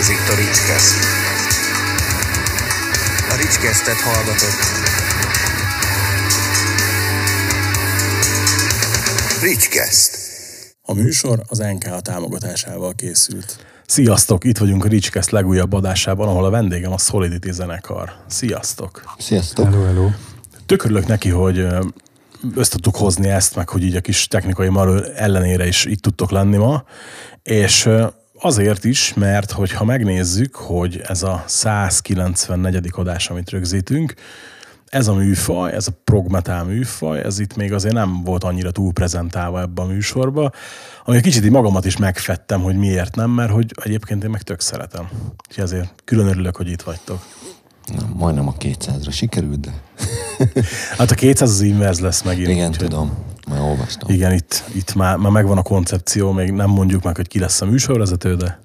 Ez itt a Ricskeszt. A Ricskesztet hallgatott. Ricskeszt. A műsor az NK támogatásával készült. Sziasztok! Itt vagyunk a Ricskeszt legújabb adásában, ahol a vendégem a Solidity zenekar. Sziasztok! Sziasztok! Hello, hello. Tök örülök neki, hogy össze tudtuk hozni ezt, meg hogy így a kis technikai marő ellenére is itt tudtok lenni ma. És azért is, mert hogyha megnézzük, hogy ez a 194. adás, amit rögzítünk, ez a műfaj, ez a prog metal műfaj, ez itt még azért nem volt annyira túl prezentálva ebben a műsorba, ami kicsit így magamat is megfettem, hogy miért nem, mert hogy egyébként én meg tök szeretem. Úgyhogy ezért külön örülök, hogy itt vagytok. Na, majdnem a 200-ra sikerült, de Hát a 200 az inverz lesz megint. igen, úgyhogy- tudom. Már olvastam. Igen, itt, itt már, már megvan a koncepció, még nem mondjuk meg, hogy ki lesz a műsorvezető, de,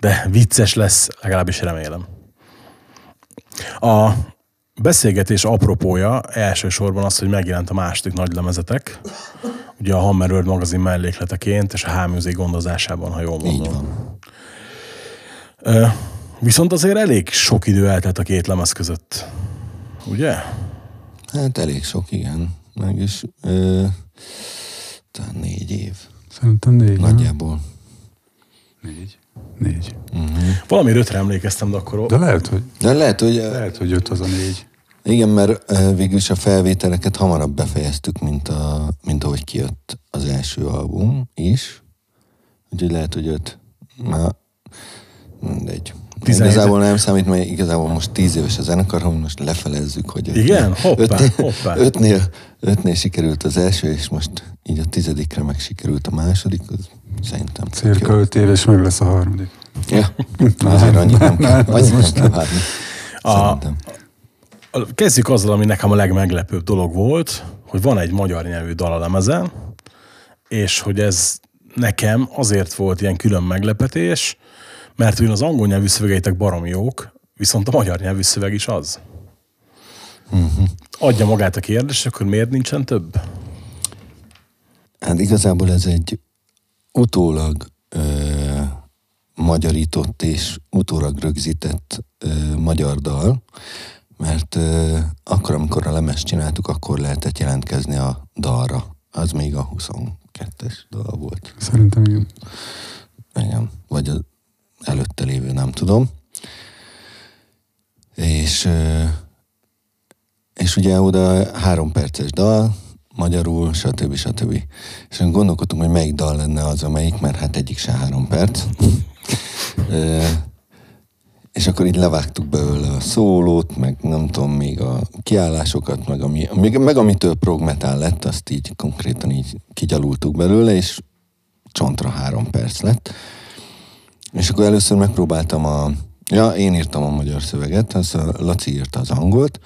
de vicces lesz, legalábbis remélem. A beszélgetés apropója elsősorban az, hogy megjelent a második nagy lemezetek, ugye a Hammer World magazin mellékleteként, és a H-Music gondozásában, ha jól mondom. Így van. Ö, viszont azért elég sok idő eltelt a két lemez között. Ugye? Hát elég sok, igen. Meg is ö, talán négy év. Szerintem négy. nem? Nagyjából. Négy. Négy. Valami ötre emlékeztem, de akkor... De lehet, hogy, De lehet, hogy lehet, hogy öt az a négy. igen, mert végül is a felvételeket hamarabb befejeztük, mint, a, mint ahogy kijött az első album is. Úgyhogy lehet, hogy öt. Már mindegy. 17. Igazából nem számít, mert igazából most tíz éves a zenekar, hogy most lefelezzük, hogy Igen? Hoppá, ötnél, hoppá. Ötnél, ötnél sikerült az első, és most így a tizedikre meg sikerült a második, az szerintem Cirka öt év, és meg lesz a harmadik. Ja, azért annyit nem kell, Nem, annyit nem kell várni. A-. Kezdjük azzal, ami nekem a legmeglepőbb dolog volt, hogy van egy magyar nyelvű dal a lemezen, és hogy ez nekem azért volt ilyen külön meglepetés, mert ugyan az angol nyelvű szövegeitek baromi jók, viszont a magyar nyelvű szöveg is az. Uh-huh. Adja magát a kérdés, akkor miért nincsen több? Hát igazából ez egy utólag ö, magyarított és utólag rögzített ö, magyar dal, mert ö, akkor, amikor a lemezt csináltuk, akkor lehetett jelentkezni a dalra. Az még a 22-es dal volt. Szerintem igen. Igen, vagy az előtte lévő, nem tudom. És, ö, és ugye oda három perces dal, magyarul, stb. stb. És gondolkodtunk, hogy melyik dal lenne az, amelyik, mert hát egyik se három perc. És akkor így levágtuk belőle a szólót, meg nem tudom, még a kiállásokat, meg, ami, meg, meg amitől prog metal lett, azt így konkrétan így kigyalultuk belőle, és csontra három perc lett. És akkor először megpróbáltam a... Ja, én írtam a magyar szöveget, az a Laci írta az angolt,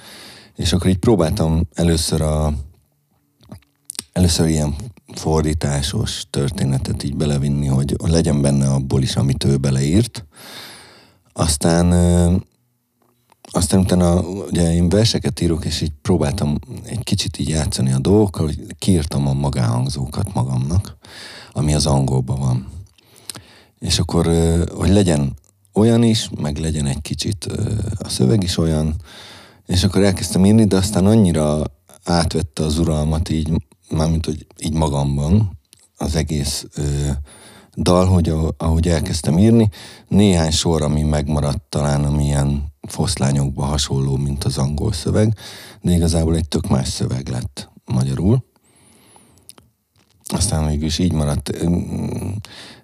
és akkor így próbáltam először a... Először ilyen fordításos történetet így belevinni, hogy legyen benne abból is, amit ő beleírt. Aztán aztán utána ugye én verseket írok, és így próbáltam egy kicsit így játszani a dolgokkal, hogy kiírtam a magánhangzókat magamnak, ami az angolban van. És akkor, hogy legyen olyan is, meg legyen egy kicsit a szöveg is olyan, és akkor elkezdtem írni, de aztán annyira átvette az uralmat így, mármint, hogy így magamban az egész ö, dal, hogy ahogy elkezdtem írni, néhány sor, ami megmaradt talán, ami ilyen foszlányokba hasonló, mint az angol szöveg, de igazából egy tök más szöveg lett magyarul. Aztán végül így maradt.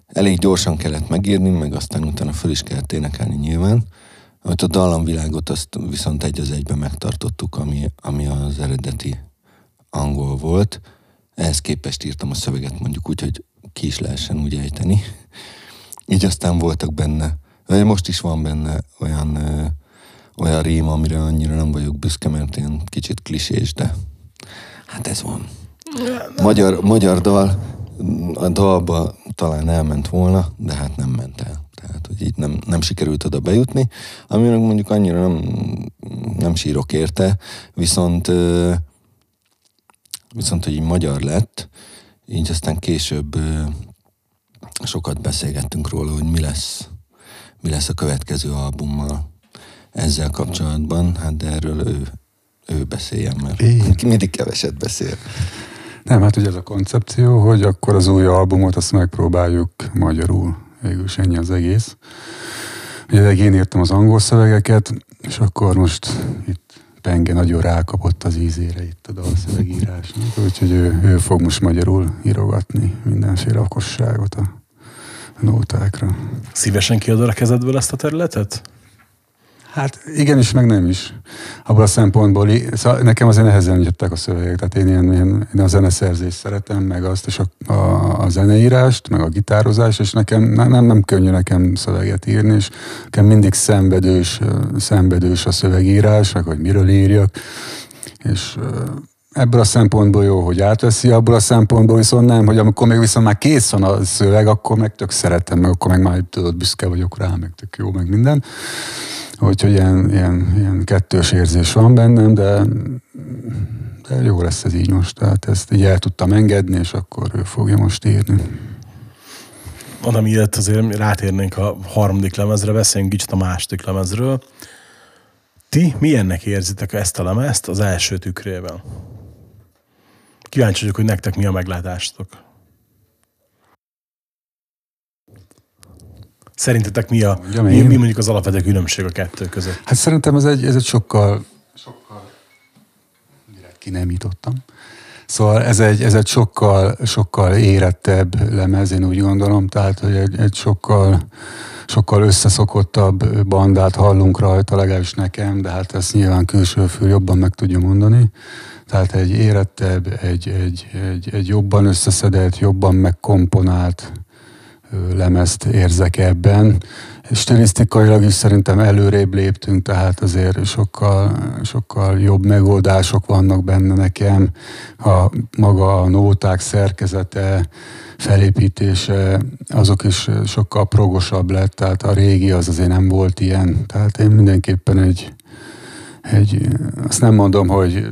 Elég gyorsan kellett megírni, meg aztán utána föl is kellett énekelni nyilván. Hogy a dallamvilágot azt viszont egy az egyben megtartottuk, ami, ami az eredeti angol volt. Ehhez képest írtam a szöveget mondjuk úgy, hogy ki is lehessen úgy ejteni. Így aztán voltak benne, vagy most is van benne olyan, ö, olyan rím, amire annyira nem vagyok büszke, mert ilyen kicsit klisés, de hát ez van. Magyar, magyar dal, a dalba talán elment volna, de hát nem ment el. Tehát, hogy így nem, nem sikerült oda bejutni, aminek mondjuk annyira nem, nem sírok érte, viszont viszont, hogy így magyar lett, így aztán később sokat beszélgettünk róla, hogy mi lesz, mi lesz a következő albummal ezzel kapcsolatban, hát de erről ő, ő beszéljen, mert Én? mindig keveset beszél. Nem, hát ugye ez a koncepció, hogy akkor az új albumot azt megpróbáljuk magyarul. Végül is ennyi az egész. Ugye én írtam az angol szövegeket, és akkor most itt Penge nagyon rákapott az ízére itt a dalszövegírásnak, úgyhogy ő, ő fog most magyarul írogatni mindenféle okosságot a nótákra. Szívesen kiadod a kezedből ezt a területet? Hát igenis, meg nem is. Abban a szempontból, szóval nekem azért nehezen jöttek a szövegek, tehát én, ilyen, ilyen, én a zeneszerzést szeretem, meg azt, és a, a, a zeneírást, meg a gitározást, és nekem nem, nem, nem könnyű nekem szöveget írni, és nekem mindig szenvedős, szenvedős a szövegírás, meg hogy miről írjak, és ebből a szempontból jó, hogy átveszi, abból a szempontból viszont nem, hogy amikor még viszont már kész van a szöveg, akkor meg tök szeretem, meg akkor meg már tudod, büszke vagyok rá, meg tök jó, meg minden. Úgyhogy ilyen, ilyen, ilyen kettős érzés van bennem, de, de jó lesz ez így most. Tehát ezt így el tudtam engedni, és akkor ő fogja most írni. Oda miért azért rátérnénk a harmadik lemezre, beszéljünk kicsit a második lemezről. Ti milyennek érzitek ezt a lemezt az első tükrében? Kíváncsi vagyok, hogy nektek mi a meglátástok. Szerintetek mi, a, mi, mi mondjuk az alapvető különbség a kettő között? Hát szerintem ez egy, ez egy sokkal, sokkal, direkt kinemítottam. Szóval ez egy, ez egy sokkal, sokkal érettebb lemez, én úgy gondolom, tehát hogy egy, egy sokkal, sokkal összeszokottabb bandát hallunk rajta, legalábbis nekem, de hát ezt nyilván külső fül jobban meg tudja mondani. Tehát egy érettebb, egy, egy, egy, egy jobban összeszedett, jobban megkomponált lemezt érzek ebben. Stilisztikailag is szerintem előrébb léptünk, tehát azért sokkal, sokkal jobb megoldások vannak benne nekem. A maga a nóták szerkezete, felépítése, azok is sokkal progosabb lett, tehát a régi az azért nem volt ilyen. Tehát én mindenképpen egy, egy azt nem mondom, hogy,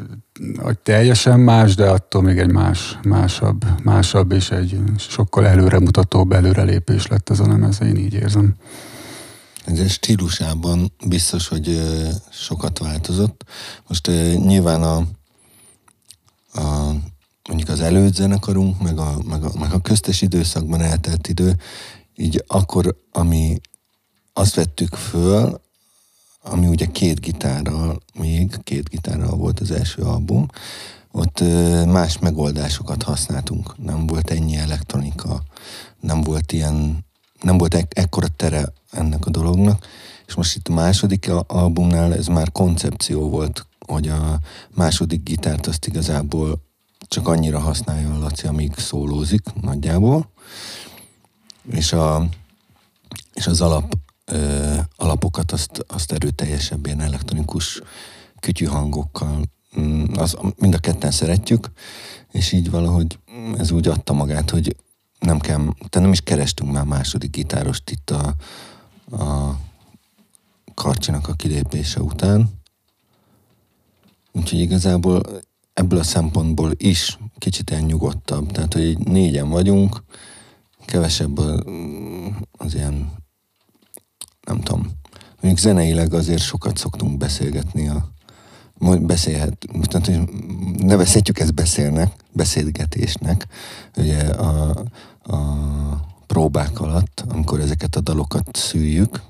hogy teljesen más, de attól még egy más, másabb, másabb és egy sokkal előremutatóbb előrelépés lett ez a lemez, én így érzem. Ez stílusában biztos, hogy sokat változott. Most nyilván a, a mondjuk az előtt zenekarunk, meg a, meg, a, meg a köztes időszakban eltelt idő, így akkor, ami azt vettük föl, ami ugye két gitárral, még két gitárral volt az első album, ott más megoldásokat használtunk. Nem volt ennyi elektronika, nem volt ilyen, nem volt ek- ekkora tere ennek a dolognak, és most itt a második albumnál ez már koncepció volt, hogy a második gitárt azt igazából csak annyira használja a Laci, amíg szólózik nagyjából, és, a, és az alap, ö, alapokat azt, azt erőteljesebb ilyen elektronikus kütyű hangokkal, mm, az, mind a ketten szeretjük, és így valahogy ez úgy adta magát, hogy nem kell, tehát nem is kerestünk már második gitárost itt a, a Karcsinak a kilépése után. Úgyhogy igazából ebből a szempontból is kicsit elnyugodtabb. Tehát, hogy négyen vagyunk, kevesebb a- az ilyen, nem tudom, mondjuk zeneileg azért sokat szoktunk beszélgetni a beszélhet, tehát, nevezhetjük ezt beszélnek, beszélgetésnek, ugye a, a próbák alatt, amikor ezeket a dalokat szűjjük,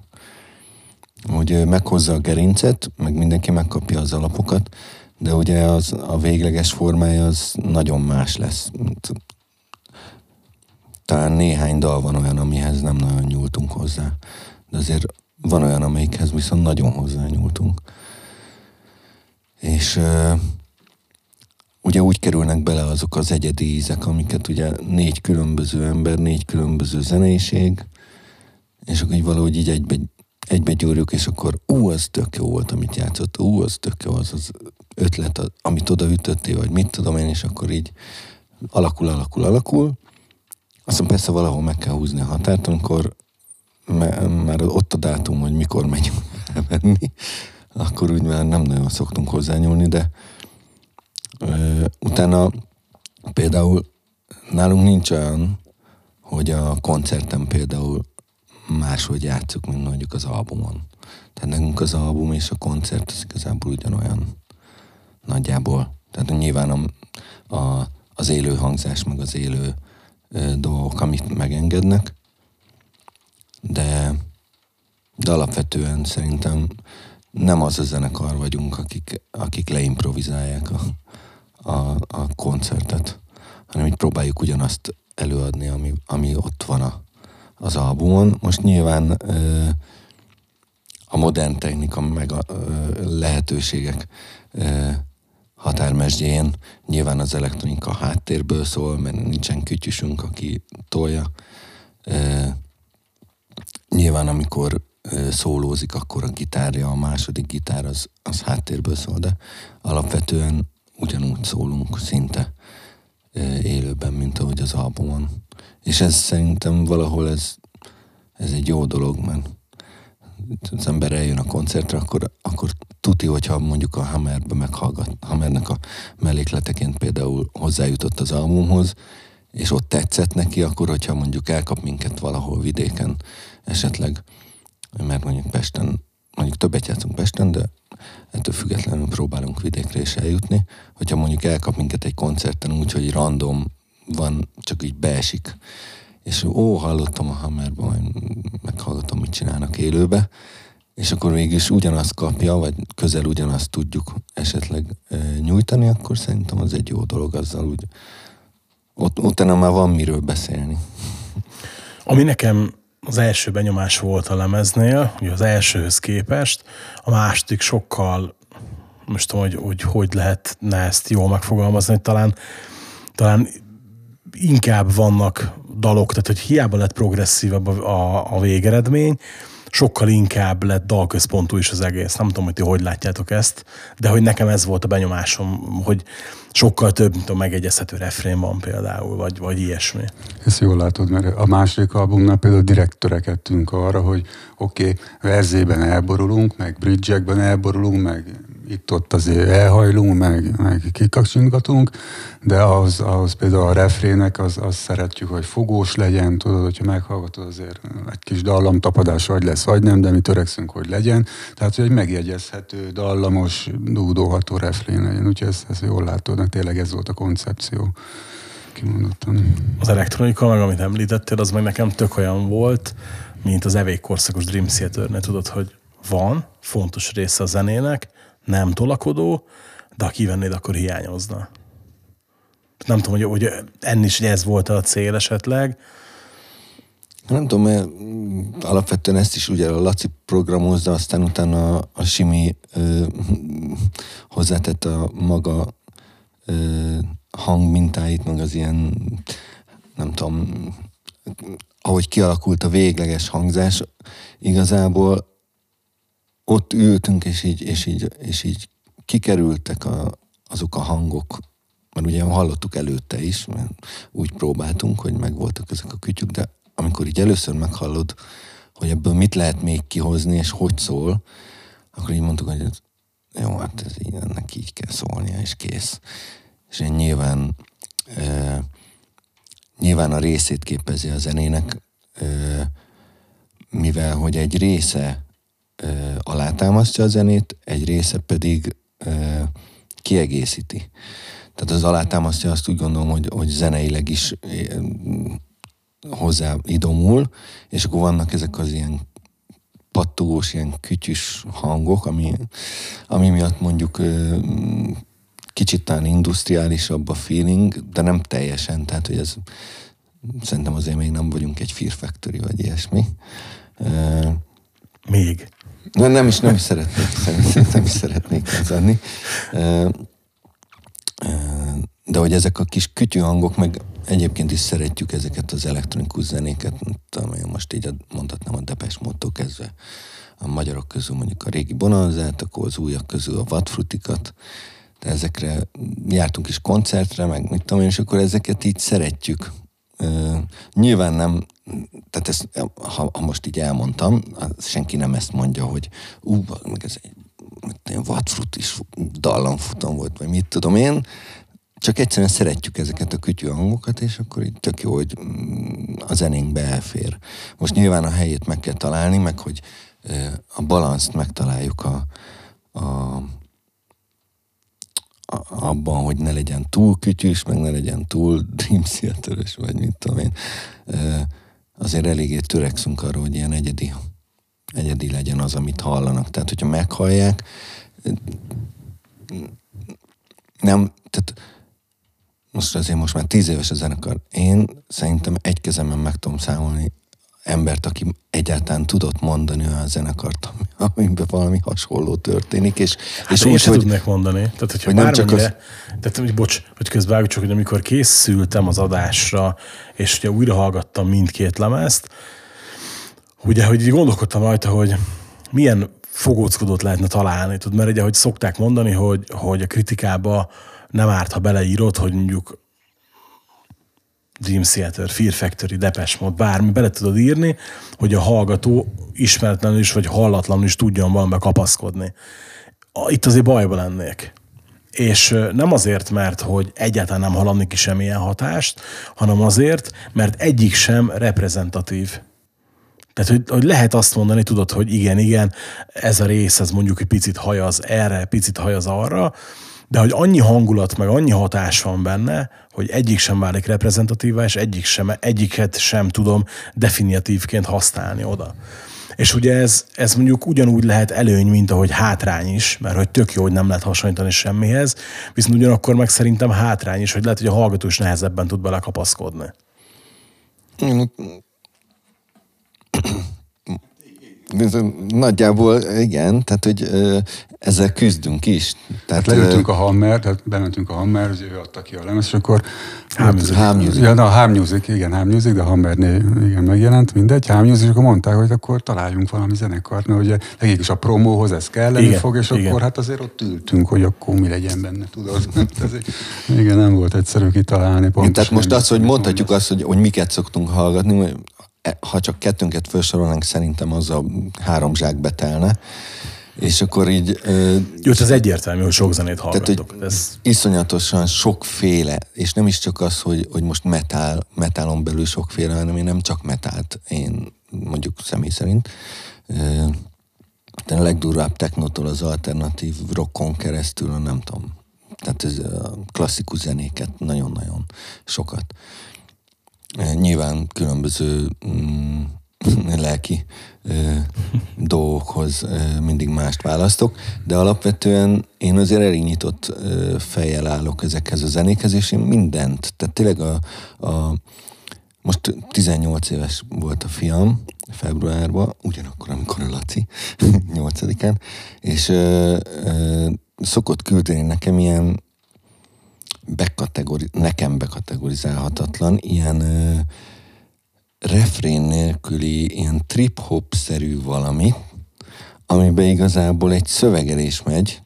hogy meghozza a gerincet, meg mindenki megkapja az alapokat, de ugye az, a végleges formája az nagyon más lesz. Talán néhány dal van olyan, amihez nem nagyon nyúltunk hozzá, de azért van olyan, amelyikhez viszont nagyon hozzányúltunk. És ugye úgy kerülnek bele azok az egyedi ízek, amiket ugye négy különböző ember, négy különböző zeneiség, és akkor így valahogy így egybe, egybe gyúrjuk, és akkor ú, az tök jó volt, amit játszott, ú, az tök jó, az az ötlet, a- amit odaütöttél, vagy mit tudom én, és akkor így alakul, alakul, alakul. Aztán persze valahol meg kell húzni a határt, amikor már ott a dátum, hogy mikor megyünk elmenni, akkor úgy már nem nagyon szoktunk hozzányúlni, de ö, utána például nálunk nincs olyan, hogy a koncerten például máshogy játszuk, mint mondjuk az albumon. Tehát nekünk az album és a koncert az igazából ugyanolyan nagyjából. Tehát nyilván a, a, az élő hangzás, meg az élő ö, dolgok, amit megengednek, de, de alapvetően szerintem nem az a zenekar vagyunk, akik, akik leimprovizálják a, a, a koncertet, hanem így próbáljuk ugyanazt előadni, ami, ami ott van a, az albumon. Most nyilván ö, a modern technika meg a ö, lehetőségek ö, határmesdjén nyilván az elektronika háttérből szól, mert nincsen kütyüsünk, aki tolja. Ö, nyilván amikor szólózik, akkor a gitárja, a második gitár az, az háttérből szól, de alapvetően ugyanúgy szólunk szinte élőben, mint ahogy az albumon. És ez szerintem valahol ez, ez egy jó dolog, mert az ember eljön a koncertre, akkor, akkor tuti, hogyha mondjuk a Hammerbe meghallgat, Hammernek a mellékleteként például hozzájutott az albumhoz, és ott tetszett neki, akkor hogyha mondjuk elkap minket valahol vidéken esetleg, mert mondjuk Pesten, mondjuk többet játszunk Pesten, de ettől függetlenül próbálunk vidékre is eljutni. Hogyha mondjuk elkap minket egy koncerten úgy, hogy random van, csak így beesik, és ó, hallottam a Hammerben, majd meghallgatom, mit csinálnak élőbe, és akkor végül is ugyanazt kapja, vagy közel ugyanazt tudjuk esetleg e, nyújtani, akkor szerintem az egy jó dolog azzal úgy. Ott, utána már van miről beszélni. Ami nekem az első benyomás volt a lemeznél, ugye az elsőhöz képest, a második sokkal, most tudom, hogy, hogy hogy lehetne ezt jól megfogalmazni, hogy talán, talán inkább vannak dalok, tehát hogy hiába lett progresszívebb a, a, a végeredmény, sokkal inkább lett dalközpontú is az egész. Nem tudom, hogy ti hogy látjátok ezt, de hogy nekem ez volt a benyomásom, hogy sokkal több, mint a megegyezhető refrén van például, vagy, vagy ilyesmi. Ezt jól látod, mert a második albumnál például direkt törekedtünk arra, hogy oké, okay, verzében elborulunk, meg bridge elborulunk, meg itt-ott azért elhajlunk, meg, meg kikacsingatunk, de az, az például a refrének, az, az szeretjük, hogy fogós legyen, tudod, hogyha meghallgatod azért egy kis dallamtapadás vagy lesz, vagy nem, de mi törekszünk, hogy legyen. Tehát, hogy egy megjegyezhető, dallamos, dúdóható refrén legyen. Úgyhogy ezt, ezt jól látod, tényleg ez volt a koncepció kimondottan. Az elektronika, meg amit említettél, az meg nekem tök olyan volt, mint az evék korszakos Dream theater tudod, hogy van fontos része a zenének, nem tolakodó, de ha kivennéd, akkor hiányozna. Nem tudom, hogy, hogy enni is ez volt a cél esetleg. Nem tudom, mert alapvetően ezt is ugye a Laci programozza, aztán utána a Simi ö, hozzátett a maga ö, hangmintáit, meg az ilyen, nem tudom, ahogy kialakult a végleges hangzás, igazából ott ültünk, és így, és így, és így kikerültek a, azok a hangok, mert ugye hallottuk előtte is, mert úgy próbáltunk, hogy megvoltak ezek a kütyük, de amikor így először meghallod, hogy ebből mit lehet még kihozni, és hogy szól, akkor így mondtuk, hogy jó, hát ez így, ennek így kell szólnia, és kész. És én nyilván e, nyilván a részét képezi a zenének, e, mivel hogy egy része alátámasztja a zenét, egy része pedig kiegészíti. Tehát az alátámasztja azt úgy gondolom, hogy, hogy zeneileg is hozzá idomul, és akkor vannak ezek az ilyen pattogós, ilyen kütyűs hangok, ami, ami miatt mondjuk kicsit talán industriálisabb a feeling, de nem teljesen, tehát hogy ez szerintem azért még nem vagyunk egy Fear Factory vagy ilyesmi. Még. Nem, nem is, nem is szeretnék, nem is szeretnék lenni. De hogy ezek a kis kütyű hangok, meg egyébként is szeretjük ezeket az elektronikus zenéket, tudom, most így mondhatnám a Depes módtól kezdve a magyarok közül mondjuk a régi bonanzát, akkor az újak közül a vadfrutikat, de ezekre jártunk is koncertre, meg mit tudom én, és akkor ezeket így szeretjük. Nyilván nem tehát ezt, ha, ha most így elmondtam, senki nem ezt mondja, hogy ú, meg ez egy ilyen vadfrut is dallamfutam volt, vagy mit tudom én, csak egyszerűen szeretjük ezeket a kütyű hangokat, és akkor így tök jó, hogy mm, a zenénkbe elfér. Most nyilván a helyét meg kell találni, meg hogy a balanszt megtaláljuk a, a, abban, hogy ne legyen túl kütyűs, meg ne legyen túl Dream theater vagy mit tudom én. Azért eléggé törekszünk arra, hogy ilyen egyedi, egyedi legyen az, amit hallanak. Tehát, hogyha meghallják, nem, tehát most azért most már tíz éves a zenekar. Én szerintem egy kezemben meg tudom számolni embert, aki egyáltalán tudott mondani olyan zenekart, ami- amiben valami hasonló történik, és, Hát és én úgy, sem hogy, tudnék mondani. Tehát, hogyha hogy nem csak bármennyire, tehát, hogy bocs, hogy közben csak, hogy amikor készültem az adásra, és ugye újra hallgattam mindkét lemezt, ugye, hogy gondolkodtam rajta, hogy milyen fogóckodót lehetne találni, tud, mert ugye, hogy szokták mondani, hogy, hogy a kritikába nem árt, ha beleírod, hogy mondjuk Dream Theater, Fear Factory, Depeche Mode, bármi, bele tudod írni, hogy a hallgató ismeretlenül is, vagy hallatlanul is tudjon valamibe kapaszkodni. Itt azért bajba lennék. És nem azért, mert hogy egyáltalán nem hallani ki semmilyen hatást, hanem azért, mert egyik sem reprezentatív. Tehát, hogy, hogy lehet azt mondani, tudod, hogy igen, igen, ez a rész, ez mondjuk egy picit hajaz erre, picit hajaz arra, de hogy annyi hangulat, meg annyi hatás van benne, hogy egyik sem válik reprezentatívá, és egyik sem, egyiket sem tudom definiatívként használni oda. És ugye ez, ez mondjuk ugyanúgy lehet előny, mint ahogy hátrány is, mert hogy tök jó, hogy nem lehet hasonlítani semmihez, viszont ugyanakkor meg szerintem hátrány is, hogy lehet, hogy a hallgató is nehezebben tud belekapaszkodni. Nagyjából igen, tehát hogy ö, ezzel küzdünk is. Tehát, Hát leültünk a Hammer, tehát bementünk a Hammer, hogy ő adta ki a lemez, és akkor... Ham Music. Ja, na, a Ham Music, igen, Ham Music, de a Hammernél igen, megjelent, mindegy. Ham Music, és akkor mondták, hogy akkor találjunk valami zenekart, mert ugye nekik is a promóhoz ez kelleni Igen, fog, és igen. akkor hát azért ott ültünk, hogy akkor mi legyen benne, tudod. Ezért, igen, nem volt egyszerű kitalálni pontosan. tehát most az, hogy mondhatjuk azt, hogy, hogy miket szoktunk hallgatni, ha csak kettőnket felsorolnánk, szerintem az a három zsák betelne. És akkor így Jó, ez egyértelmű, hogy sok zenét Tehát, hallgatok. hogy Ez iszonyatosan sokféle, és nem is csak az, hogy, hogy most metál, metálon belül sokféle, hanem én nem csak metált, én mondjuk személy szerint. De a legdurvább technotól az alternatív rockon keresztül, nem tudom, tehát ez a klasszikus zenéket nagyon-nagyon sokat. Nyilván különböző mm, lelki ö, dolgokhoz ö, mindig mást választok, de alapvetően én azért elég nyitott ö, fejjel állok ezekhez a zenékhez, és én mindent, tehát tényleg a, a most 18 éves volt a fiam februárban, ugyanakkor, amikor a Laci, 8-án, és ö, ö, szokott küldeni nekem ilyen bekategori, nekem bekategorizálhatatlan, ilyen ö, refrén nélküli, ilyen trip-hop-szerű valami, amiben igazából egy szövegelés megy,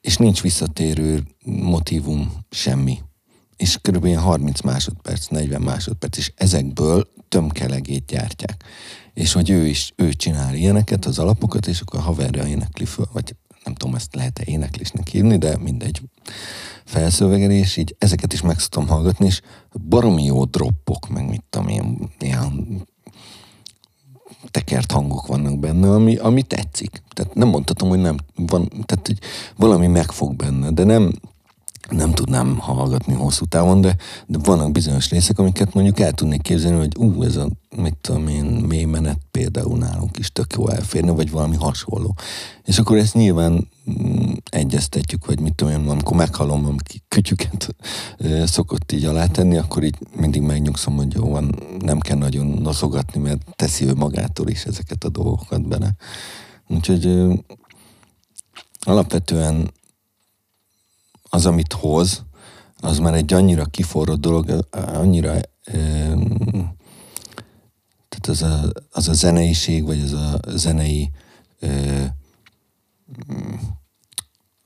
és nincs visszatérő motivum, semmi. És kb. ilyen 30 másodperc, 40 másodperc, és ezekből tömkelegét gyártják. És hogy ő is, ő csinál ilyeneket, az alapokat, és akkor a haverja énekli föl, vagy nem tudom, ezt lehet-e éneklésnek hívni, de mindegy felszövegelés, így ezeket is meg szoktam hallgatni, és baromi jó droppok, meg mit tudom én, ilyen tekert hangok vannak benne, ami, ami tetszik. Tehát nem mondhatom, hogy nem van, tehát hogy valami megfog benne, de nem, nem tudnám hallgatni hosszú távon, de, de vannak bizonyos részek, amiket mondjuk el tudnék képzelni, hogy ú, ez a, mit tudom én, mély menet például nálunk is tök jó elférne, vagy valami hasonló. És akkor ezt nyilván mm, egyeztetjük, vagy mit tudom én, amikor meghallom, amikor kütyüket ö, szokott így alátenni, akkor így mindig megnyugszom, hogy jó van, nem kell nagyon noszogatni, mert teszi ő magától is ezeket a dolgokat bele. Úgyhogy ö, alapvetően az, amit hoz, az már egy annyira kiforrott dolog, annyira tehát az a, az a zeneiség, vagy az a zenei uh,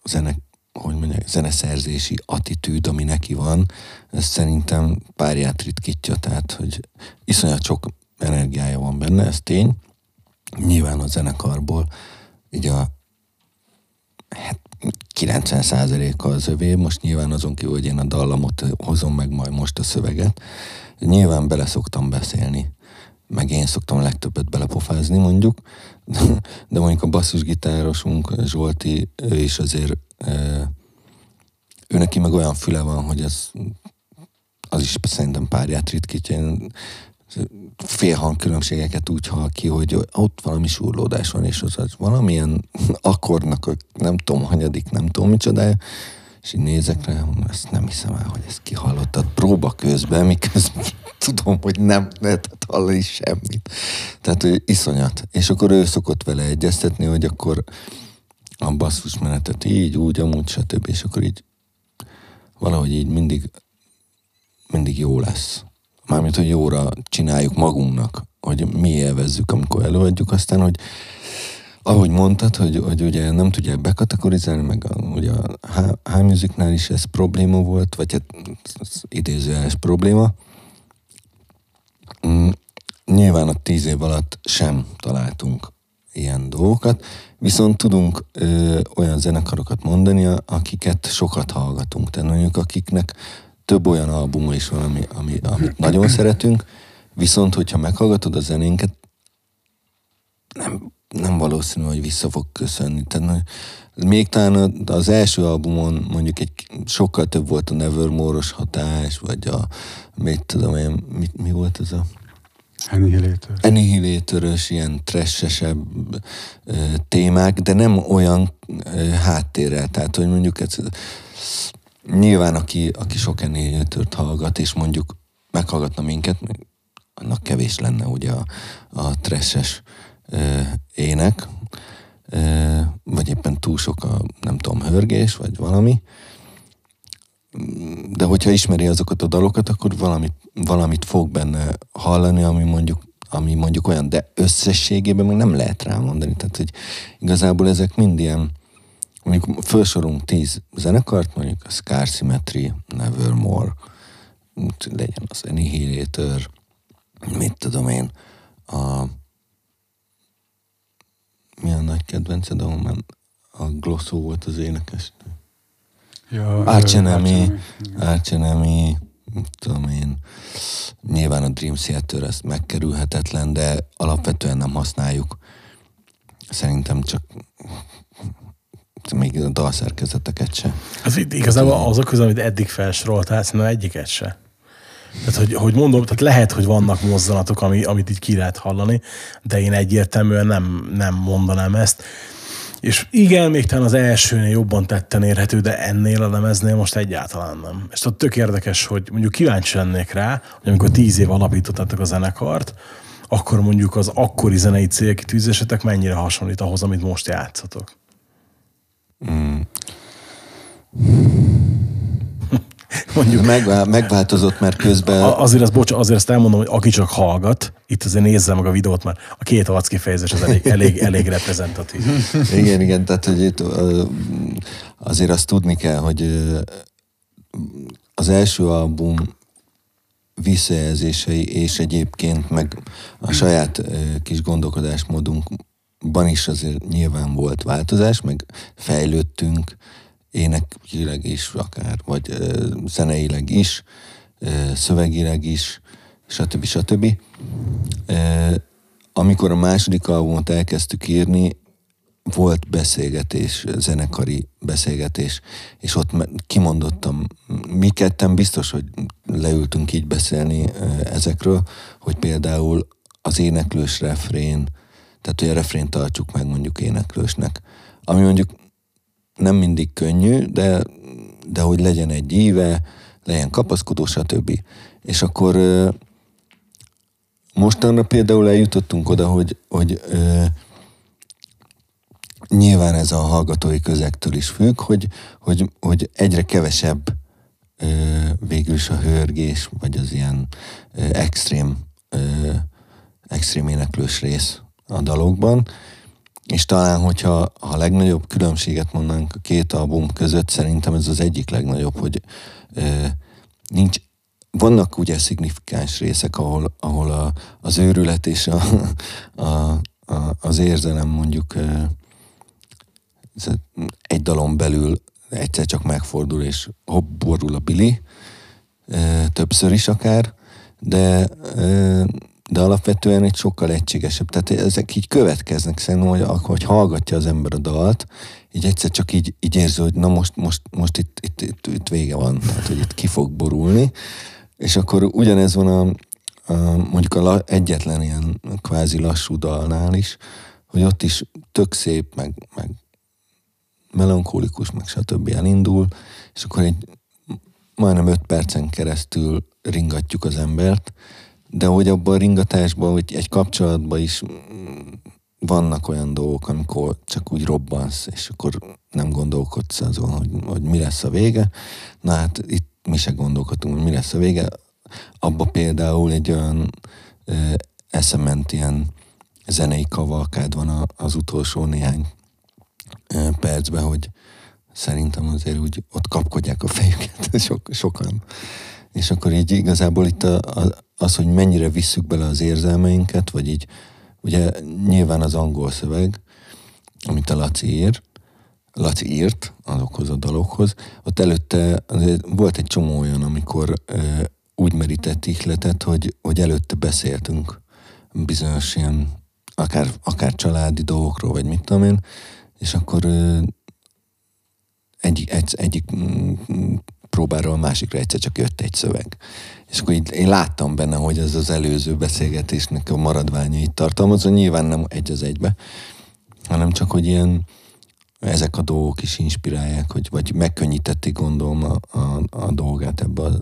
zene, hogy mondják, zeneszerzési attitűd, ami neki van, ez szerintem párját ritkítja, tehát, hogy iszonyat sok energiája van benne, ez tény. Nyilván a zenekarból így a hát 90%-a az övé, most nyilván azon kívül, hogy én a dallamot hozom meg majd most a szöveget, nyilván bele szoktam beszélni, meg én szoktam legtöbbet belepofázni mondjuk, de mondjuk a basszusgitárosunk Zsolti, ő is azért ő neki meg olyan füle van, hogy ez az is szerintem párját ritkítja. Én fél különbségeket úgy hall ki, hogy ott valami surlódás van, és az, az valamilyen akkordnak, nem tudom, hanyadik, nem tudom micsodája, és így nézek rá, mondom, ezt nem hiszem el, hogy ezt kihallottad próba közben, miközben tudom, hogy nem lehetett hallani semmit. Tehát, hogy iszonyat. És akkor ő szokott vele egyeztetni, hogy akkor a basszusmenetet így, úgy, amúgy, stb. És akkor így valahogy így mindig, mindig jó lesz. Mármint, hogy jóra csináljuk magunknak, hogy mi élvezzük, amikor előadjuk, aztán, hogy ahogy mondtad, hogy, hogy ugye nem tudják bekategorizálni, meg a, ugye a high musicnál is ez probléma volt, vagy hát idézőjeles probléma. Mm, nyilván a tíz év alatt sem találtunk ilyen dolgokat, viszont tudunk ö, olyan zenekarokat mondani, akiket sokat hallgatunk. Tehát mondjuk akiknek több olyan album is van, ami, ami, amit nagyon szeretünk, viszont hogyha meghallgatod a zenénket, nem, nem valószínű, hogy vissza fog köszönni. Tehát, még talán az első albumon mondjuk egy sokkal több volt a Nevermore-os hatás, vagy a, mit tudom én, mi, mi volt ez a Annihilator. annihilator ilyen tressesebb témák, de nem olyan ö, háttérrel. Tehát, hogy mondjuk ez, nyilván aki, aki sok annihilator hallgat, és mondjuk meghallgatna minket, annak kevés lenne ugye a, a tresses ének, ö, vagy éppen túl sok a, nem tudom, hörgés, vagy valami. De hogyha ismeri azokat a dalokat, akkor valamit, valamit fog benne hallani, ami mondjuk ami mondjuk olyan, de összességében még nem lehet rámondani. Tehát, hogy igazából ezek mind ilyen, mondjuk felsorolunk tíz zenekart, mondjuk a Scar Symmetry, Nevermore, legyen az Annihilator, mit tudom én, a milyen nagy kedvenced, ahol már a Glosso volt az énekes. Ja, Archenemy, Archenemy, tudom én, nyilván a Dream Theater ez megkerülhetetlen, de alapvetően nem használjuk. Szerintem csak még a dalszerkezeteket se. Az itt igazából azok közül, amit eddig felsoroltál, szerintem egyiket se. Tehát, hogy, hogy mondom, tehát lehet, hogy vannak mozzanatok, ami, amit így ki lehet hallani, de én egyértelműen nem, nem mondanám ezt. És igen, még talán az elsőnél jobban tetten érhető, de ennél a lemeznél most egyáltalán nem. És ott tök érdekes, hogy mondjuk kíváncsi lennék rá, hogy amikor tíz év alapítottátok a zenekart, akkor mondjuk az akkori zenei célkitűzésetek mennyire hasonlít ahhoz, amit most játszatok. Mm. Mondjuk. Megvá- megváltozott, mert közben... A, azért, azt, bocs, azért azt elmondom, hogy aki csak hallgat, itt azért nézze meg a videót, mert a két arckifejezés az elég, elég, elég reprezentatív. igen, igen, tehát hogy itt, azért azt tudni kell, hogy az első album visszajelzései és egyébként meg a saját kis gondolkodásmódunkban is azért nyilván volt változás, meg fejlődtünk, énekileg is akár, vagy ö, zeneileg is, ö, szövegileg is, stb. stb. Ö, amikor a második albumot elkezdtük írni, volt beszélgetés, zenekari beszélgetés, és ott kimondottam, mi ketten biztos, hogy leültünk így beszélni ezekről, hogy például az éneklős refrén, tehát hogy a refrén tartsuk meg mondjuk éneklősnek, ami mondjuk nem mindig könnyű, de, de hogy legyen egy íve, legyen kapaszkodó, stb. És akkor mostanra például eljutottunk oda, hogy, hogy ö, nyilván ez a hallgatói közegtől is függ, hogy, hogy, hogy egyre kevesebb ö, végül is a hörgés, vagy az ilyen ö, extrém, ö, extrém éneklős rész a dalokban, és talán, hogyha a legnagyobb különbséget mondanánk a két album között, szerintem ez az egyik legnagyobb, hogy ö, nincs, vannak ugye szignifikáns részek, ahol, ahol a, az őrület és a, a, a, az érzelem mondjuk ö, egy dalon belül egyszer csak megfordul, és hopp, borul a Billy, többször is akár, de, de alapvetően egy sokkal egységesebb. Tehát ezek így következnek szerintem, hogy, hogy hallgatja az ember a dalt, így egyszer csak így, így érzi, hogy na most, most, most itt, itt, itt, itt vége van, tehát hogy itt ki fog borulni, és akkor ugyanez van a, a mondjuk a la, egyetlen ilyen kvázi lassú dalnál is, hogy ott is tök szép, meg, meg melankólikus, meg stb. elindul, és akkor egy majdnem öt percen keresztül ringatjuk az embert, de hogy abban a ringatásban, hogy egy kapcsolatban is vannak olyan dolgok, amikor csak úgy robbansz, és akkor nem gondolkodsz azon, hogy, hogy mi lesz a vége. Na hát itt mi se gondolkodtunk, hogy mi lesz a vége. Abba például egy olyan ö, eszement ilyen zenei kavalkád van az utolsó néhány ö, percben, hogy szerintem azért úgy ott kapkodják a fejüket sok, sokan. És akkor így igazából itt a, a, az, hogy mennyire visszük bele az érzelmeinket, vagy így, ugye nyilván az angol szöveg, amit a Laci ír, Laci írt azokhoz a dalokhoz, ott előtte azért volt egy csomó olyan, amikor e, úgy merített ihletet, hogy, hogy előtte beszéltünk bizonyos ilyen akár, akár családi dolgokról, vagy mit tudom én, és akkor e, egyik, egy, egyik próbáról a másikra egyszer csak jött egy szöveg. És akkor így, én láttam benne, hogy ez az előző beszélgetésnek a maradványait tartalmazza, nyilván nem egy az egybe, hanem csak, hogy ilyen ezek a dolgok is inspirálják, hogy, vagy megkönnyítették gondolom a, a, a dolgát ebbe a,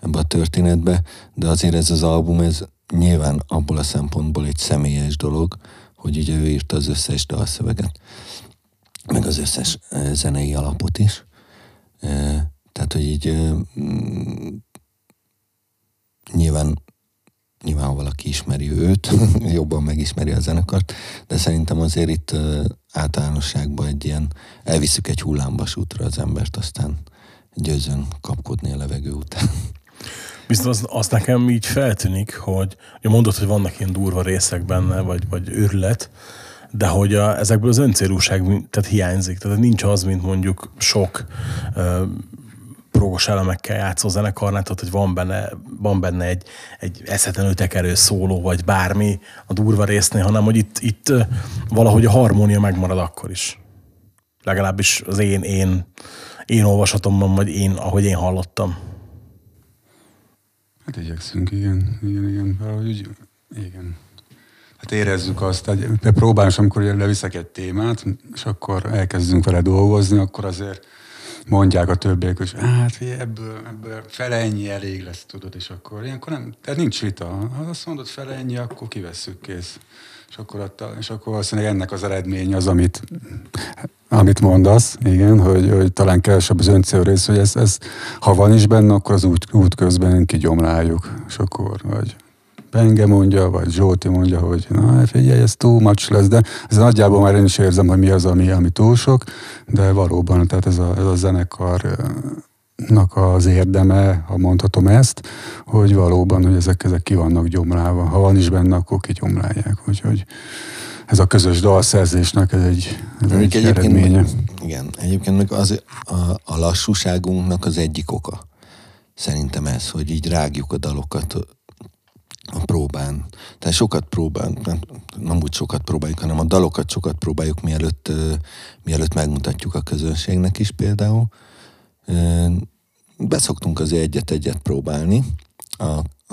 ebbe a történetbe, de azért ez az album, ez nyilván abból a szempontból egy személyes dolog, hogy ugye ő írta az összes dalszöveget meg az összes zenei alapot is. Tehát, hogy így nyilván nyilván ha valaki ismeri őt, jobban megismeri a zenekart, de szerintem azért itt általánosságban egy ilyen, elviszük egy hullámvasútra az embert, aztán győzön kapkodni a levegő után. Viszont az, azt nekem így feltűnik, hogy, hogy mondod, hogy vannak ilyen durva részek benne, vagy, vagy őrület, de hogy a, ezekből az öncélúság tehát hiányzik. Tehát nincs az, mint mondjuk sok uh, progos elemekkel játszó zenekarnál, tehát hogy van benne, van benne egy, egy eszetlenül tekerő szóló, vagy bármi a durva résznél, hanem hogy itt, itt valahogy a harmónia megmarad akkor is. Legalábbis az én, én, én olvasatomban, vagy én, ahogy én hallottam. Hát igyekszünk, igen, igen, igen, valahogy igen. Hát érezzük azt, hogy próbálom, amikor leviszek egy témát, és akkor elkezdünk vele dolgozni, akkor azért mondják a többiek, hogy hát ebből, ebből fele ennyi elég lesz, tudod, és akkor ilyenkor nem, tehát nincs vita. Ha azt mondod fele ennyi, akkor kivesszük kész. És akkor, adta, és akkor valószínűleg ennek az eredmény az, amit, amit mondasz, igen, hogy, hogy talán kevesebb az öncél rész, hogy ez, ez, ha van is benne, akkor az út, út közben kigyomláljuk, és akkor, vagy Penge mondja, vagy Zsolti mondja, hogy na figyelj, ez too much lesz, de ez nagyjából már én is érzem, hogy mi az, ami, ami túl sok, de valóban, tehát ez a, ez a zenekarnak az érdeme, ha mondhatom ezt, hogy valóban, hogy ezek, ezek ki vannak gyomlálva. Ha van is benne, akkor kigyomlálják. Úgyhogy ez a közös dalszerzésnek ez egy, ez egy eredménye. Meg, igen, egyébként meg az, a, a lassúságunknak az egyik oka. Szerintem ez, hogy így rágjuk a dalokat próbán. Tehát sokat próbál, nem, nem úgy sokat próbáljuk, hanem a dalokat sokat próbáljuk, mielőtt, mielőtt megmutatjuk a közönségnek is például. Beszoktunk azért egyet-egyet próbálni, a,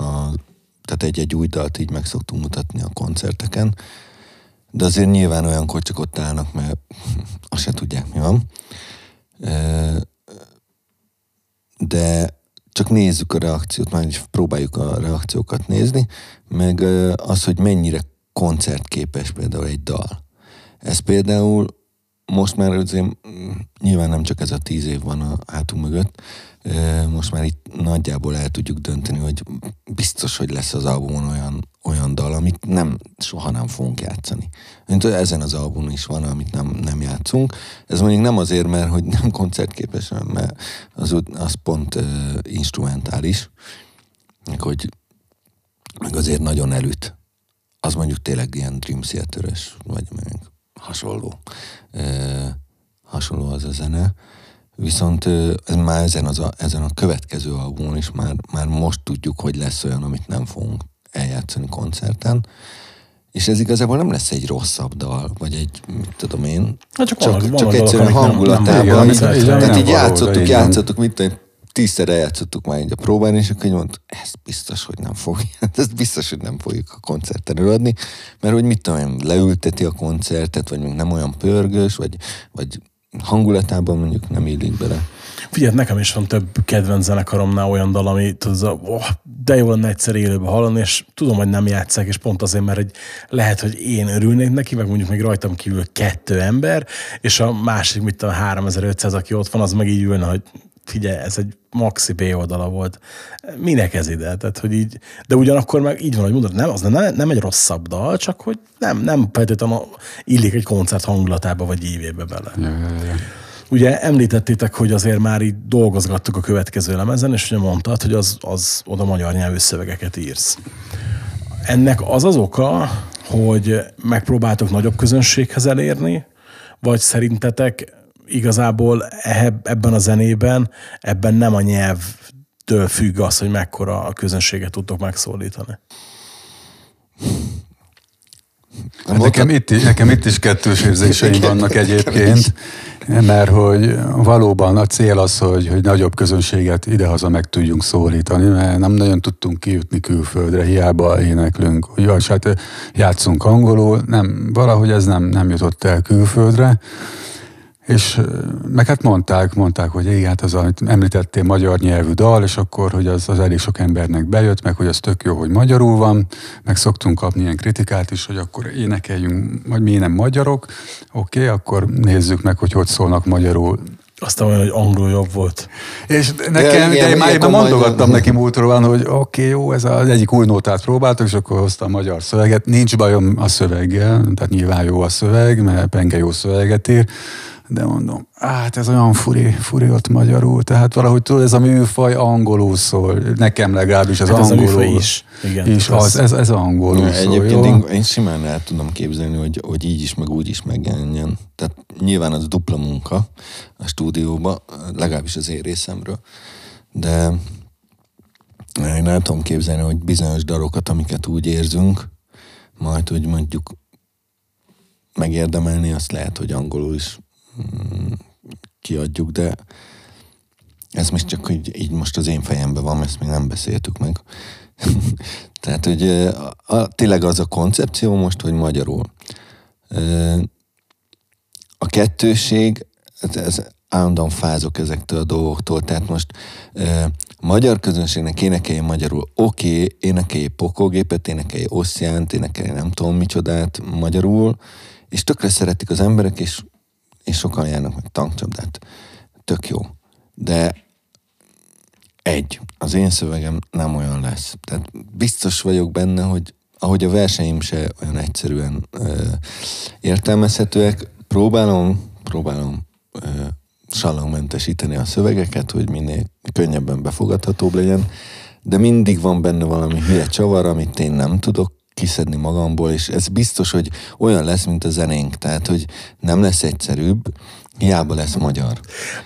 a, tehát egy-egy új dalt így meg szoktunk mutatni a koncerteken, de azért nyilván olyankor csak ott állnak, mert azt se tudják, mi van. De csak nézzük a reakciót, már próbáljuk a reakciókat nézni, meg az, hogy mennyire koncertképes például egy dal. Ez például most már azért nyilván nem csak ez a tíz év van a hátunk mögött, most már itt nagyjából el tudjuk dönteni, hogy biztos, hogy lesz az albumon olyan, olyan dal, amit nem, soha nem fogunk játszani. Mint ezen az albumon is van, amit nem, nem játszunk. Ez mondjuk nem azért, mert hogy nem koncertképes, mert az, az pont uh, instrumentális, meg hogy meg azért nagyon elüt. Az mondjuk tényleg ilyen Dream theater vagy meg hasonló. Hasonló az a zene. Viszont ez már ezen, az a, ezen a következő albumon is már, már most tudjuk, hogy lesz olyan, amit nem fogunk eljátszani koncerten. És ez igazából nem lesz egy rosszabb dal, vagy egy, mit tudom én. Hát csak, csak, csak vannak egyszerűen hangulatában. Tehát nem így játszottuk, van. játszottuk, mit tudom tízszer eljátszottuk már így a próbán, és akkor így mondta, ez biztos, hogy nem fog, ez biztos, hogy nem fogjuk a koncerten előadni, mert hogy mit tudom én, leülteti a koncertet, vagy még nem olyan pörgős, vagy, vagy hangulatában mondjuk nem illik bele. Figyelj, nekem is van több kedvenc zenekaromnál olyan dal, ami tudod, oh, de jó lenne egyszer élőben hallani, és tudom, hogy nem játszák, és pont azért, mert egy, lehet, hogy én örülnék neki, meg mondjuk még rajtam kívül kettő ember, és a másik, mit tudom, 3500, aki ott van, az meg így ülne, hogy figyelj, ez egy maxi B oldala volt. Minek ez ide? Tehát, hogy így, de ugyanakkor meg így van, hogy mondod, nem, az nem, nem egy rosszabb dal, csak hogy nem, nem feltétlenül illik egy koncert hangulatába vagy ívébe bele. Ja, ja, ja. Ugye említettétek, hogy azért már így dolgozgattuk a következő lemezen, és ugye mondtad, hogy az, az oda magyar nyelvű szövegeket írsz. Ennek az az oka, hogy megpróbáltok nagyobb közönséghez elérni, vagy szerintetek igazából eb- ebben a zenében, ebben nem a nyelvtől függ az, hogy mekkora a közönséget tudtok megszólítani? Hát nekem, itt, is- nekem itt is kettős érzéseim vannak egyébként, mert hogy valóban a cél az, hogy, hogy nagyobb közönséget idehaza meg tudjunk szólítani, mert nem nagyon tudtunk kijutni külföldre, hiába éneklünk, vagy hát játszunk angolul, nem, valahogy ez nem, nem jutott el külföldre. És meg hát mondták, mondták, hogy igen, hát az, amit említettél, magyar nyelvű dal, és akkor, hogy az, az elég sok embernek bejött, meg hogy az tök jó, hogy magyarul van, meg szoktunk kapni ilyen kritikát is, hogy akkor énekeljünk, vagy mi nem magyarok, oké, okay, akkor nézzük meg, hogy hogy szólnak magyarul. Aztán olyan, hogy angol jobb volt. És nekem, igen, de én már éppen mondogattam neki múltról, van, hogy oké, okay, jó, ez az egyik új nótát próbáltuk, és akkor hozta a magyar szöveget. Nincs bajom a szöveggel, tehát nyilván jó a szöveg, mert Penge jó szöveget ír, de mondom, hát ez olyan furi, furi ott magyarul, tehát valahogy tudod, ez a műfaj angolul szól, nekem legalábbis az Hát ez angolul. műfaj is. Igen, is az, ez- ez, ez angolul Ja, szól, Egyébként jó? én, én simán el tudom képzelni, hogy, hogy így is, meg úgy is megjelenjen. Tehát nyilván az dupla munka a stúdióba, legalábbis az én részemről. De én el tudom képzelni, hogy bizonyos darokat, amiket úgy érzünk, majd, hogy mondjuk megérdemelni, azt lehet, hogy angolul is kiadjuk, de ez most csak így, így most az én fejemben van, ezt még nem beszéltük meg. Tehát, hogy a, a, tényleg az a koncepció most, hogy magyarul. A kettőség, ez, ez állandóan fázok ezektől a dolgoktól, tehát most a magyar közönségnek énekelje magyarul, oké, okay, énekelje pokógépet, énekelje oszjánt, énekelje nem tudom micsodát magyarul, és tökre szeretik az emberek, és, és sokan járnak meg tankcsapdát. Tök jó. De egy, az én szövegem nem olyan lesz. Tehát biztos vagyok benne, hogy ahogy a versenyim se olyan egyszerűen ö, értelmezhetőek, próbálom, próbálom ö, salangmentesíteni a szövegeket, hogy minél könnyebben befogadhatóbb legyen, de mindig van benne valami hülye csavar, amit én nem tudok kiszedni magamból, és ez biztos, hogy olyan lesz, mint a zenénk, tehát, hogy nem lesz egyszerűbb, hiába lesz magyar.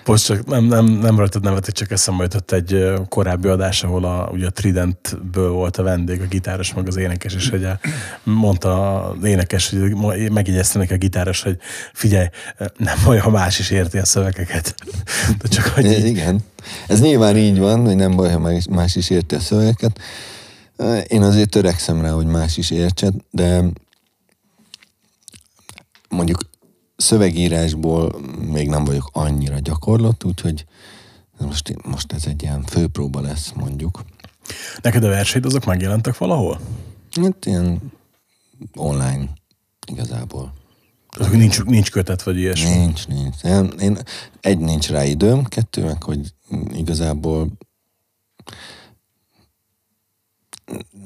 Most csak nem, nem, nem rajtad nevetek, csak eszembe jutott egy korábbi adás, ahol a, ugye a Tridentből volt a vendég, a gitáros, meg az énekes, és ugye mondta az énekes, hogy megjegyezte neki a gitáros, hogy figyelj, nem baj, ha más is érti a szövegeket. De csak hogy így, Igen. Ez nyilván így van, hogy nem baj, ha más is érti a szövegeket. Én azért törekszem rá, hogy más is értsen, de mondjuk szövegírásból még nem vagyok annyira gyakorlott, úgyhogy most, most ez egy ilyen főpróba lesz, mondjuk. neked a verseid azok megjelentek valahol? Hát ilyen online igazából. Azok nincs, nincs kötet, vagy ilyesmi. Nincs, nincs. Én, én, egy, nincs rá időm, kettő, meg hogy igazából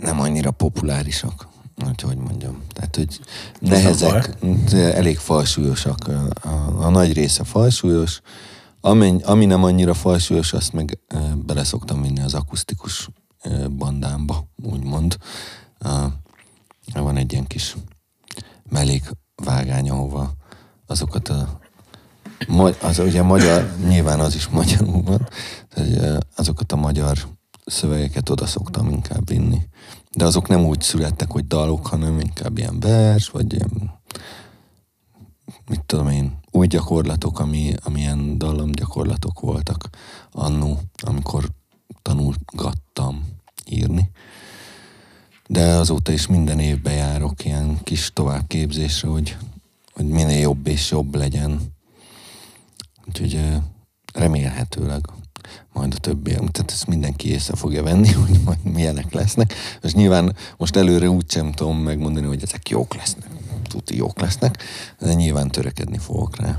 nem annyira populárisak, hogy hogy mondjam. Tehát, hogy nehezek, elég falsúlyosak. A, a, a nagy része falsúlyos. Ami, ami nem annyira falsúlyos, azt meg e, bele szoktam vinni az akusztikus e, bandámba, úgymond. Van egy ilyen kis mellék vágány, ahova azokat a az ugye magyar, nyilván az is magyarul van, azokat a magyar szövegeket oda szoktam inkább vinni. De azok nem úgy születtek, hogy dalok, hanem inkább ilyen vers, vagy ilyen, mit tudom én, új gyakorlatok, ami, amilyen dallamgyakorlatok voltak annó, amikor tanulgattam írni. De azóta is minden évben járok ilyen kis továbbképzésre, hogy, hogy minél jobb és jobb legyen. Úgyhogy remélhetőleg majd a többi, tehát ezt mindenki észre fogja venni, hogy majd milyenek lesznek. És nyilván most előre úgy sem tudom megmondani, hogy ezek jók lesznek. Tuti jók lesznek, de nyilván törekedni fogok rá.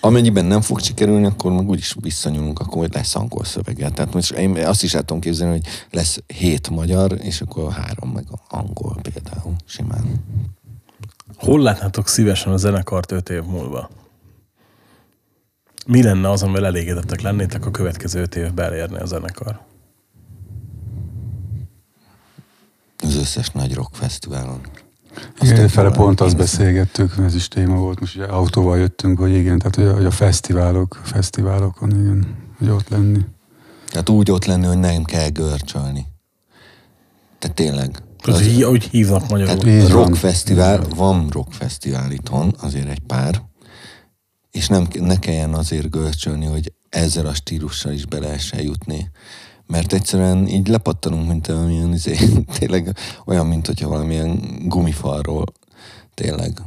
Amennyiben nem fog sikerülni, akkor meg úgyis visszanyúlunk, akkor majd lesz angol szöveggel. Tehát most én azt is el tudom képzelni, hogy lesz hét magyar, és akkor három meg angol például, simán. Hol látnátok szívesen a zenekart öt év múlva? Mi lenne az, amivel elégedettek lennétek a következő öt évben elérni a zenekar? Az összes nagy rock fesztiválon. Igen, fele pont azt beszélgettük, ez is téma volt, most ugye autóval jöttünk, hogy igen, tehát hogy a, hogy a fesztiválok, fesztiválokon, igen, hogy ott lenni. Tehát úgy ott lenni, hogy nem kell görcsölni. Tehát tényleg. Az, Az- hogy, hívnak magyarul. Tehát rockfesztivál, van rockfesztivál itthon, azért egy pár, és nem, ne kelljen azért görcsölni, hogy ezzel a stílussal is be lehessen jutni. Mert egyszerűen így lepattanunk, mint amilyen, izé, tényleg olyan, mint hogyha valamilyen gumifalról tényleg.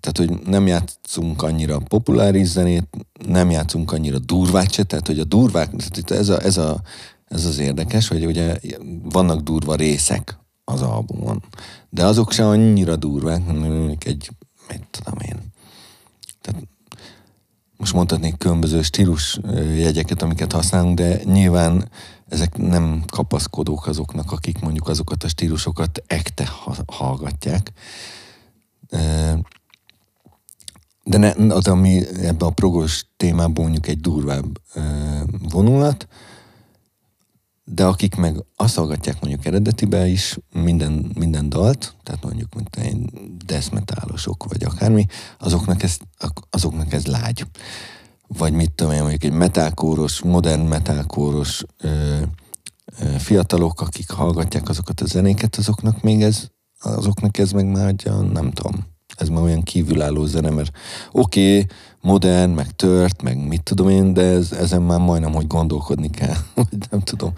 Tehát, hogy nem játszunk annyira populáris zenét, nem játszunk annyira durvát se, tehát, hogy a durvák, tehát itt ez, a, ez, a, ez az érdekes, hogy ugye vannak durva részek az albumon, de azok se annyira durvák, mondjuk egy, mit tudom én, tehát most mondhatnék különböző stílus jegyeket, amiket használunk, de nyilván ezek nem kapaszkodók azoknak, akik mondjuk azokat a stílusokat ekte ha- hallgatják. De ne, az, ami ebbe a progos témában mondjuk egy durvább vonulat, de akik meg azt hallgatják mondjuk eredetibe is minden, minden dalt, tehát mondjuk mint egy death metalosok, vagy akármi, azoknak ez, azoknak ez lágy. Vagy mit tudom én, mondjuk egy metalkóros, modern metalkóros ö, ö, fiatalok, akik hallgatják azokat a zenéket, azoknak még ez, azoknak ez meg már nem tudom, ez már olyan kívülálló zene, mert oké, okay, modern, meg tört, meg mit tudom én, de ez, ezen már majdnem, hogy gondolkodni kell, vagy nem tudom.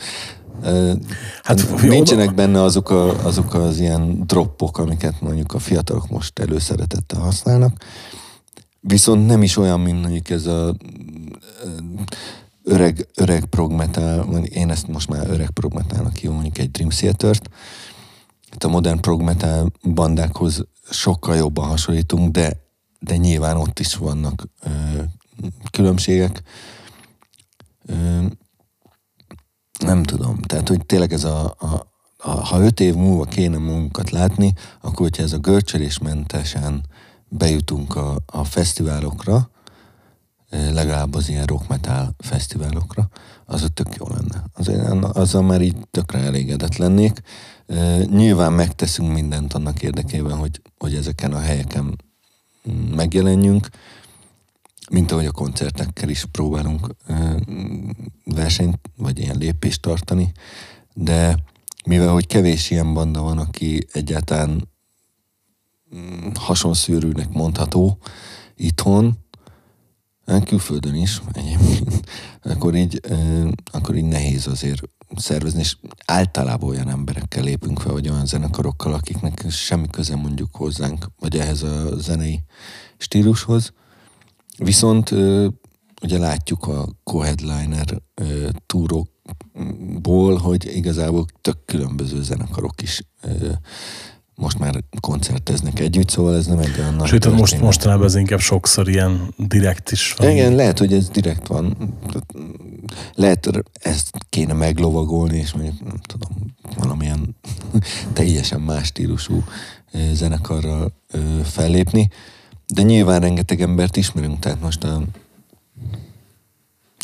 Hát, jó, nincsenek benne azok, a, azok az ilyen droppok, amiket mondjuk a fiatalok most előszeretettel használnak, viszont nem is olyan, mint mondjuk ez a öreg, öreg prog metal, mondjuk én ezt most már öreg prog metalnak hívom, mondjuk egy Dream Theater-t, itt a modern prog metal bandákhoz sokkal jobban hasonlítunk, de, de nyilván ott is vannak ö, különbségek. Ö, nem tudom, tehát hogy tényleg ez a, a, a ha öt év múlva kéne magunkat látni, akkor hogyha ez a görcsölésmentesen bejutunk a, a fesztiválokra, legalább az ilyen rock metal fesztiválokra, az ott tök jó lenne. Azért azzal már így tökre elégedett lennék. Nyilván megteszünk mindent annak érdekében, hogy, hogy ezeken a helyeken megjelenjünk, mint ahogy a koncertekkel is próbálunk versenyt, vagy ilyen lépést tartani, de mivel hogy kevés ilyen banda van, aki egyáltalán mm, hasonszűrűnek mondható itthon, külföldön is akkor így, akkor így nehéz azért szervezni, és általában olyan emberekkel lépünk fel, vagy olyan zenekarokkal, akiknek semmi köze mondjuk hozzánk, vagy ehhez a zenei stílushoz. Viszont ugye látjuk a co-headliner túrokból, hogy igazából tök különböző zenekarok is most már koncerteznek együtt, szóval ez nem egy olyan nagy Sőt, most, mostanában ez inkább sokszor ilyen direkt is van. Igen, lehet, hogy ez direkt van. Lehet, ezt kéne meglovagolni, és mondjuk, nem tudom, valamilyen teljesen más stílusú zenekarral fellépni. De nyilván rengeteg embert ismerünk, tehát most a,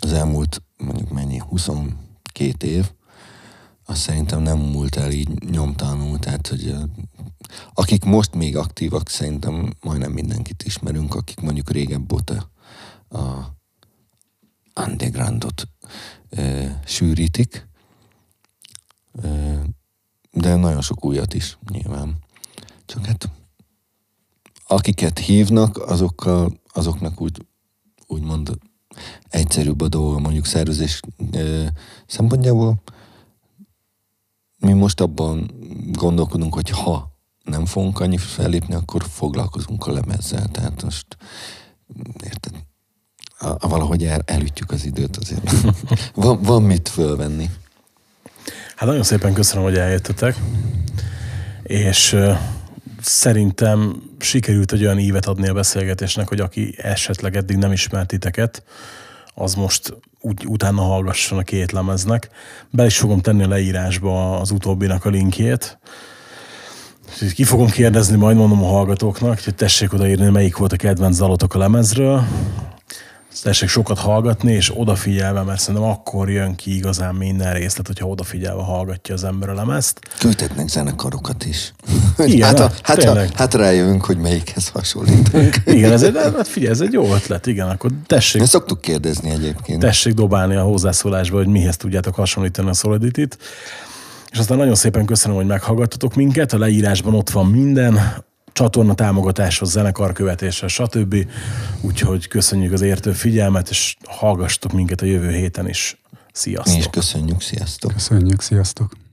az elmúlt mondjuk mennyi, 22 év, azt szerintem nem múlt el így nyomtalanul, tehát hogy akik most még aktívak, szerintem majdnem mindenkit ismerünk, akik mondjuk régebb óta a undergroundot ö, sűrítik, ö, de nagyon sok újat is nyilván. Csak hát akiket hívnak, azokkal, azoknak úgy, úgymond egyszerűbb a dolga mondjuk szervezés ö, szempontjából. Mi most abban gondolkodunk, hogy ha nem fogunk annyi fellépni, akkor foglalkozunk a lemezzel. Tehát most, érted, a, a valahogy el, elütjük az időt azért. van, van mit fölvenni. Hát nagyon szépen köszönöm, hogy eljöttetek, és ö, szerintem sikerült egy olyan ívet adni a beszélgetésnek, hogy aki esetleg eddig nem ismert titeket, az most úgy utána hallgasson a két lemeznek. Be is fogom tenni a leírásba az utóbbinak a linkjét. Úgyhogy Ki fogom kérdezni, majd mondom a hallgatóknak, hogy tessék odaírni, melyik volt a kedvenc dalotok a lemezről. Tessék sokat hallgatni, és odafigyelve, mert szerintem akkor jön ki igazán minden részlet, hogyha odafigyelve hallgatja az ember a lemezt. Küldhetnek zenekarokat is. Igen, hát, a, hát, a, hát rájövünk, hogy melyikhez hasonlítunk. Igen, ez egy, hát figyelj, ez egy jó ötlet, igen, akkor tessék, Ezt szoktuk kérdezni egyébként. tessék dobálni a hozzászólásba, hogy mihez tudjátok hasonlítani a Solidity-t. És aztán nagyon szépen köszönöm, hogy meghallgattatok minket, a leírásban ott van minden, csatorna támogatáshoz, zenekarkövetésre, stb. Úgyhogy köszönjük az értő figyelmet, és hallgassatok minket a jövő héten is. Mi is Sziasztok! köszönjük, sziasztok! Köszönjük, sziasztok!